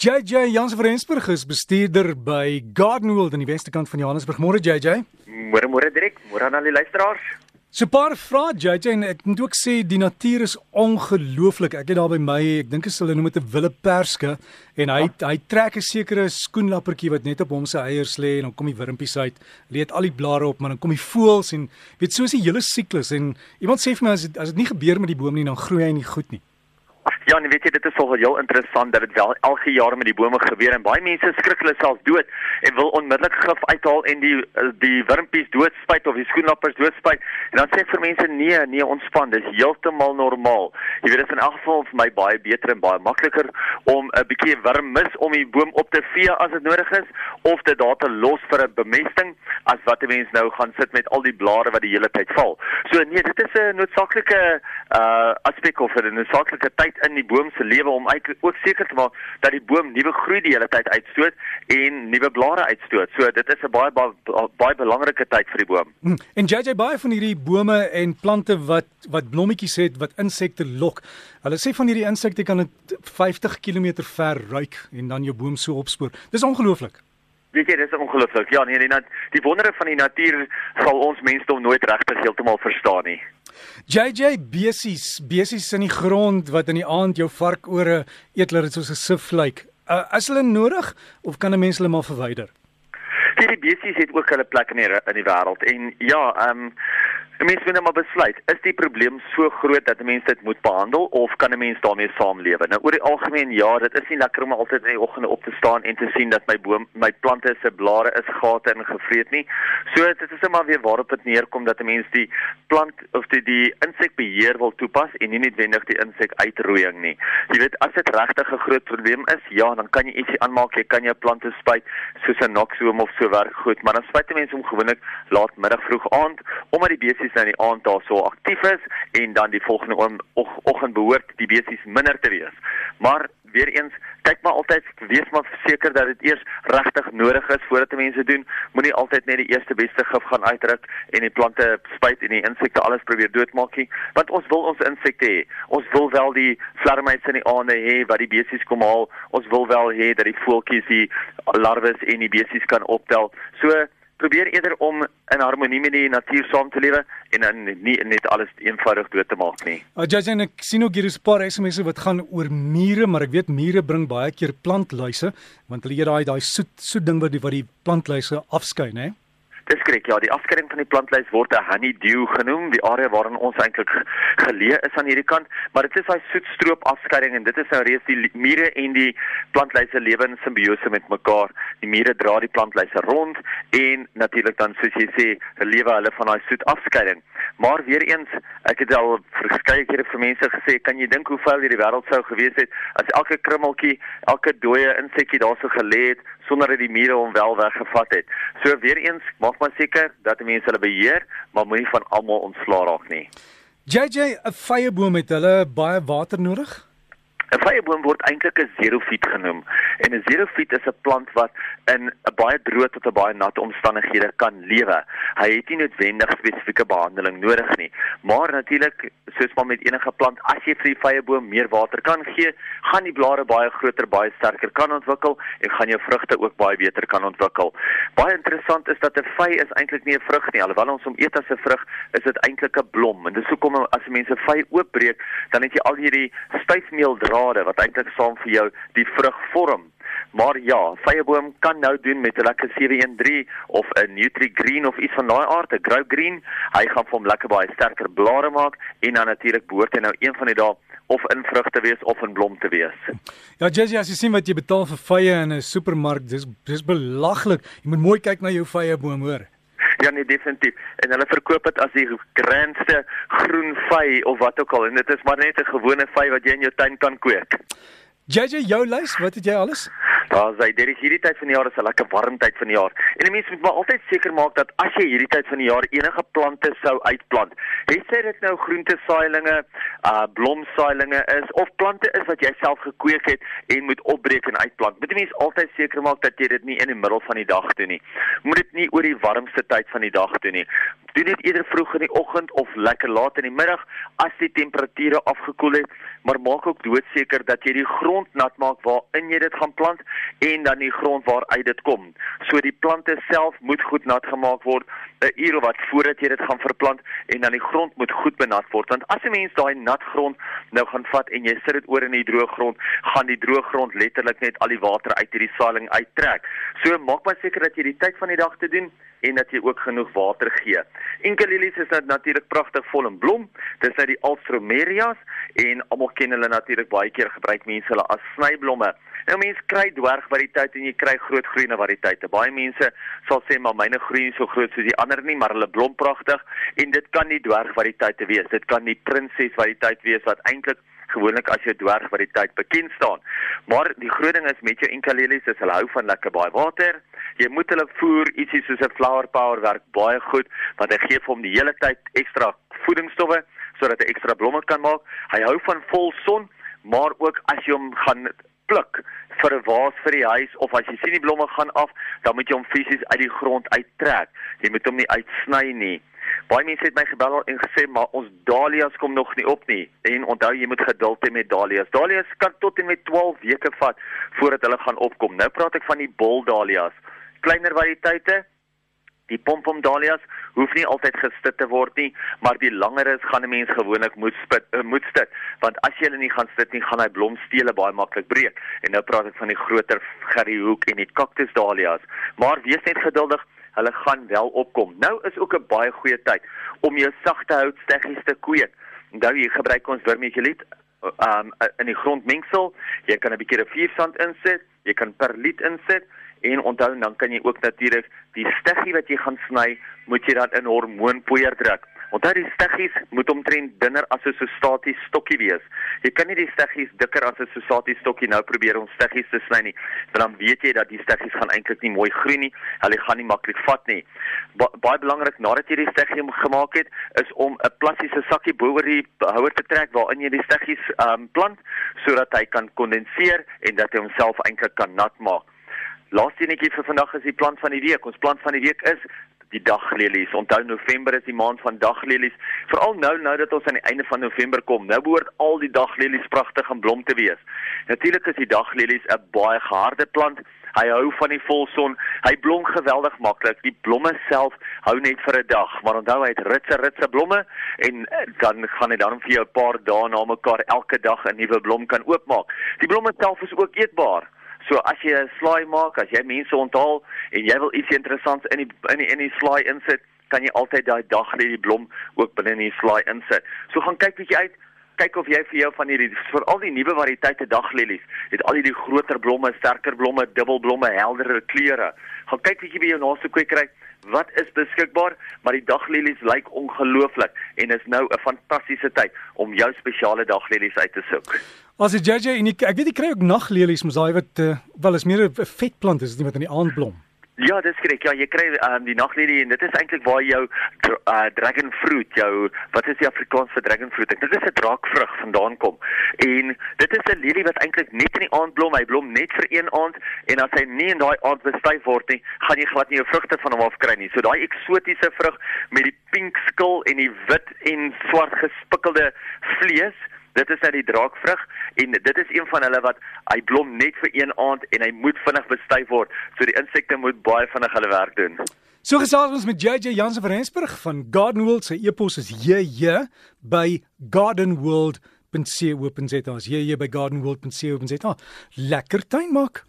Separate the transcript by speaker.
Speaker 1: JJ Jans van Rensburg is bestuurder by Gardenwold aan die weste kant van Johannesburg. Môre JJ.
Speaker 2: Môre môre direk. Môre aan al die luisteraars.
Speaker 1: So 'n paar vrae JJ en ek moet ook sê die natuur is ongelooflik. Ek het daar by my, ek dink hulle noem dit 'n wille perske en hy ja. hy trek 'n sekere skoenlappertjie wat net op hom se eiers lê en dan kom die wurmpies uit. Lê dit al die blare op, maar dan kom die voëls en weet so is die hele siklus en iemand sê vir my as dit as dit nie gebeur met die boom nie dan groei hy nie goed nie.
Speaker 2: Ja, en weet jy dit is nogal heel interessant dat dit wel elke jaar met die bome gebeur en baie mense skrik hulle self dood en wil onmiddellik gif uithaal en die die wurmpies doodspuit of die skoenlappers doodspuit. En dan sê ek vir mense nee, nee, ontspan, dis heeltemal normaal. Jy weet dit is in elk geval vir my baie beter en baie makliker om 'n bietjie wurmmis om die boom op te vee as dit nodig is of dit daar te los vir 'n bemesting as wat 'n mens nou gaan sit met al die blare wat die hele tyd val. So nee, dit is 'n noodsaaklike uh aspek of 'n noodsaaklike tyd in die boom se lewe om uit ook seker te maak dat die boom nuwe groei die hele tyd uitstoot en nuwe blare uitstoot. So dit is 'n baie baie, baie belangrike tyd vir die boom.
Speaker 1: Hmm. En JJ baie van hierdie bome en plante wat wat blommetjies het wat insekte lok. Hulle sê van hierdie insekte kan dit 50 km ver ruik en dan jou boom so opspoor. Dis ongelooflik.
Speaker 2: Weet jy, dis ongelooflik. Ja, nee, die, die wondere van die natuur sal ons mensdom nooit regtig heeltemal verstaan nie.
Speaker 1: JJ besies, besies in die grond wat in die aand jou varkore eet laat dit soos 'n sif lyk. Uh, is hulle nodig of kan 'n mens hulle maar verwyder?
Speaker 2: Hierdie besies het ook hulle plek in die in die wêreld en ja, ehm um, 'n mens moet net maar besluit, is die probleem so groot dat 'n mens dit moet behandel of kan 'n mens daarmee saamlewe? Nou oor die algemeen ja, dit is nie lekker om altyd in die oggende op te staan en te sien dat my boom, my plante se blare is gate en gevreet nie. So dit is net maar weer waarop dit neerkom dat 'n mens die plant of die die insekbeheer wil toepas en nie noodwendig die insek uitroeiing nie. Jy weet, as dit regtig 'n groot probleem is, ja, dan kan jy ietsie aanmaak, jy kan jou plante spuit soos 'n noxoom of so werk goed, maar dan spuit mense hom gewoonlik laat middag vroeg aand omdat die besies besies nou in die aand daar so aktief is en dan die volgende oggend behoort die besies minder te wees. Maar weer eens, kyk maar altyd wees maar seker dat dit eers regtig nodig is voordat mense doen. Moenie altyd net die eerste beste gif gaan uitdruk en die plante spuit en die insekte alles probeer doodmaak nie, want ons wil ons insekte hê. Ons wil wel die vlermuise in die aande hê wat die besies kom haal. Ons wil wel hê dat die voeltjies die larwes en die besies kan optel. So probeer eerder om in harmonie met die natuur saam te lewe en dan nie net alles eenvoudig dood te maak nie.
Speaker 1: Uh, Judge en ek sien ook hier is 'n paar SMS'e wat gaan oor mure, maar ek weet mure bring baie keer plantluise want hulle eet daai daai soet soet ding wat die wat die plantluise afskei, né?
Speaker 2: Dis korrek. Ja, die afskeiding van die plantlys word 'n honeydew genoem, die area waarin ons eintlik geleë is aan hierdie kant, maar dit is daai soetstroop afskeiding en dit is nou reeds die mure en die plantlyse lewe in simbiose met mekaar. Die mure dra die plantlyse rond en natuurlik dan soos jy sê, lewe hulle van daai soet afskeiding. Maar weer eens, ek het al verskeie kere vir mense gesê, kan jy dink hoe veel hierdie wêreld sou gewees het as elke krummeltjie, elke dooie insekkie daarso gelê het sonder dat die mure hom wel weggevat het. So weer eens, maak maar seker dat mense hulle beheer, maar moenie van almal ontslaa raak nie.
Speaker 1: JJ, 'n vyeboom het hulle baie water nodig?
Speaker 2: 'n Vyeboom word eintlik 'n xerofiet genoem en 'n xerofiet is 'n plant wat in 'n baie droë tot 'n baie nat omstandighede kan lewe. Hy het nie noodwendig spesifieke behandeling nodig nie, maar natuurlik soos maar met enige plant, as jy vir die vyeboom meer water kan gee, gaan die blare baie groter, baie sterker kan ontwikkel en gaan jou vrugte ook baie beter kan ontwikkel. Baie interessant is dat 'n vy is eintlik nie 'n vrug nie, alhoewel ons hom eet as 'n vrug, is dit eintlik 'n blom. En dis hoekom as mense vy oopbreek, dan het jy al hierdie styfmeeldraad grade wat eintlik saam vir jou die vrug vorm. Maar ja, vyeboom kan nou doen met 'n lekker 713 of 'n NutriGreen of iets van daai aard, 'n Grow Green. Hy gaan vir hom lekker baie sterker blare maak en dan natuurlik behoort hy nou een van die dae of in vrugte wees of in blom te wees.
Speaker 1: Ja, Jessie, as jy sien wat jy betaal vir vye in 'n supermark, dis dis belaglik. Jy moet mooi kyk na jou vyeboom, hoor.
Speaker 2: Ja nee definitief. En hulle verkoop dit as die grandste groen vy of wat ook al en dit is maar net 'n gewone vy wat jy in jou tuin kan kweek.
Speaker 1: JJ, jou lys, wat het jy alles?
Speaker 2: Daar sê dit is hierdie tyd van die jaar is 'n lekker warm tyd van die jaar. En 'n mens moet maar altyd seker maak dat as jy hierdie tyd van die jaar enige plante sou uitplant, het sy dit nou groente saailinge, uh blomsaailinge is of plante is wat jy self gekweek het en moet opbreek en uitplant. Moet 'n mens altyd seker maak dat jy dit nie in die middel van die dag doen nie. Moet dit nie oor die warmste tyd van die dag doen nie. Doen dit eerder vroeg in die oggend of lekker laat in die middag as die temperature afgekoel het, maar maak ook doodseker dat jy die grond nat maak waarin jy dit gaan plant en dan die grond waaruit dit kom. So die plante self moet goed nat gemaak word 'n uur of wat voordat jy dit gaan verplant en dan die grond moet goed benat word want as 'n mens daai nat grond nou gaan vat en jy sit dit oor in die droë grond, gaan die droë grond letterlik net al die water uit hierdie saailing uittrek. So maak maar seker dat jy die tyd van die dag te doen en dat jy ook genoeg water gee. Enkelilies is natuurlik pragtig vol in blom. Dis uit die Alstromerias en almal ken hulle natuurlik baie keer gebruik mense hulle as snyblomme. Nou mense kry dwergvariëteite en jy kry groot groene variëteite. Baie mense sal sê maar myne groei nie so groot soos die ander nie, maar hulle blom pragtig en dit kan nie dwergvariëteite wees. Dit kan nie prinses variëteit wees wat eintlik gewoonlik as jou dwergvariëteit bekend staan. Maar die groot ding is met jou enkalelies is hulle hou van lekker baie water. Jy moet hulle voer ietsie soos 'n flower power werk baie goed want hy gee vir hom die hele tyd ekstra voedingsstowwe sodat hy ekstra blomme kan maak. Hy hou van vol son, maar ook as jy hom gaan pluk vir 'n vaas vir die huis of as jy sien die blomme gaan af, dan moet jy hom fisies uit die grond uittrek. Jy moet hom nie uitsny nie. Baie mense het my gebel en gesê maar ons dahlias kom nog nie op nie. En onthou jy moet geduld hê met dahlias. Dahlias kan tot en met 12 weke vat voordat hulle gaan opkom. Nou praat ek van die bol dahlias. Kleiner variëteite Die pompom dahlias hoef nie altyd gestit te word nie, maar die langer is gaan 'n mens gewoonlik moet spit, uh, moet stit, want as jy hulle nie gaan stit nie, gaan hy blomstele baie maklik breek. En nou praat ek van die groter gerryhoek en die cactus dahlias. Maar wees net geduldig, hulle gaan wel opkom. Nou is ook 'n baie goeie tyd om jou sagte hout steggies te kweek. Nou jy gebruik ons vermiculiet um in die grondmengsel. Jy kan 'n bietjie riviersand insit, jy kan perliet insit En onthou dan kan jy ook natuurlik die steggie wat jy gaan sny, moet jy dan in hormoonpoeier druk. Onthou die steggies moet omtrent dunner as 'n sostatie stokkie wees. Jy kan nie die steggies dikker as 'n sostatie stokkie nou probeer om steggies te sny nie, want dan weet jy dat die steggies gaan eintlik nie mooi groei nie. Hulle gaan nie maklik vat nie. Ba baie belangrik nadat jy die steggie gemaak het, is om 'n plastiese sakkie bo-oor die houer te trek waarin jy die steggies um, plant sodat hy kan kondenseer en dat hy homself eintlik kan nat maak. Laaste enetjie vir vandag is die plant van die week. Ons plant van die week is die daglelies. Onthou November is die maand van daglelies. Veral nou nou dat ons aan die einde van November kom. Nou behoort al die daglelies pragtig en blom te wees. Natuurlik is die daglelies 'n baie geharde plant. Hy hou van die volson. Hy blom geweldig maklik. Die blomme self hou net vir 'n dag, maar onthou hy het ritse ritse blomme en eh, dan gaan hy dan vir jou 'n paar dae na mekaar elke dag 'n nuwe blom kan oopmaak. Die blomme self is ook eetbaar. So as jy 'n slaai maak, as jy mense onthaal en jy wil iets interessants in die in die in die slaai insit, kan jy altyd daai dag net die blom ook binne in die slaai insit. So gaan kyk bietjie uit kyk of jy vir jou van hierdie vir al die nuwe variëteite daglelies het al hierdie groter blomme, sterker blomme, dubbelblomme, helderder kleure. Gaan kyk bietjie by jou naaste kwekery wat is beskikbaar, maar die daglelies lyk ongelooflik en is nou 'n fantastiese tyd om jou spesiale daglelies uit te soek.
Speaker 1: As jy JJ en ek, ek weet jy kry ook naglelies, mos daai wat uh, wel is meer 'n vetplant is dit wat in die aand blom.
Speaker 2: Ja, dis korrek. Ja, jy kry um, die naglelie en dit is eintlik waar jou uh, dragon fruit, jou wat is die Afrikaans vir dragon fruit? Dit is 'n draakvrug vandaan kom. En dit is 'n lelie wat eintlik net in die aand blom. Hy blom net vir een aand en as hy nie in daai aand bestuif word nie, gaan jy glad nie jou vrugte van hom af kry nie. So daai eksotiese vrug met die pink skil en die wit en swart gespikkelde vlees Dit is uit die draakvrug en dit is een van hulle wat hy blom net vir een aand en hy moet vinnig bestuif word. So die insekte moet baie vinnig hulle werk doen.
Speaker 1: So gesels ons met JJ Jansen van Rensburg van Garden World. Sy e-pos is jj by gardenworld.co.za. As hier by gardenworld.co.za lekker tuin maak.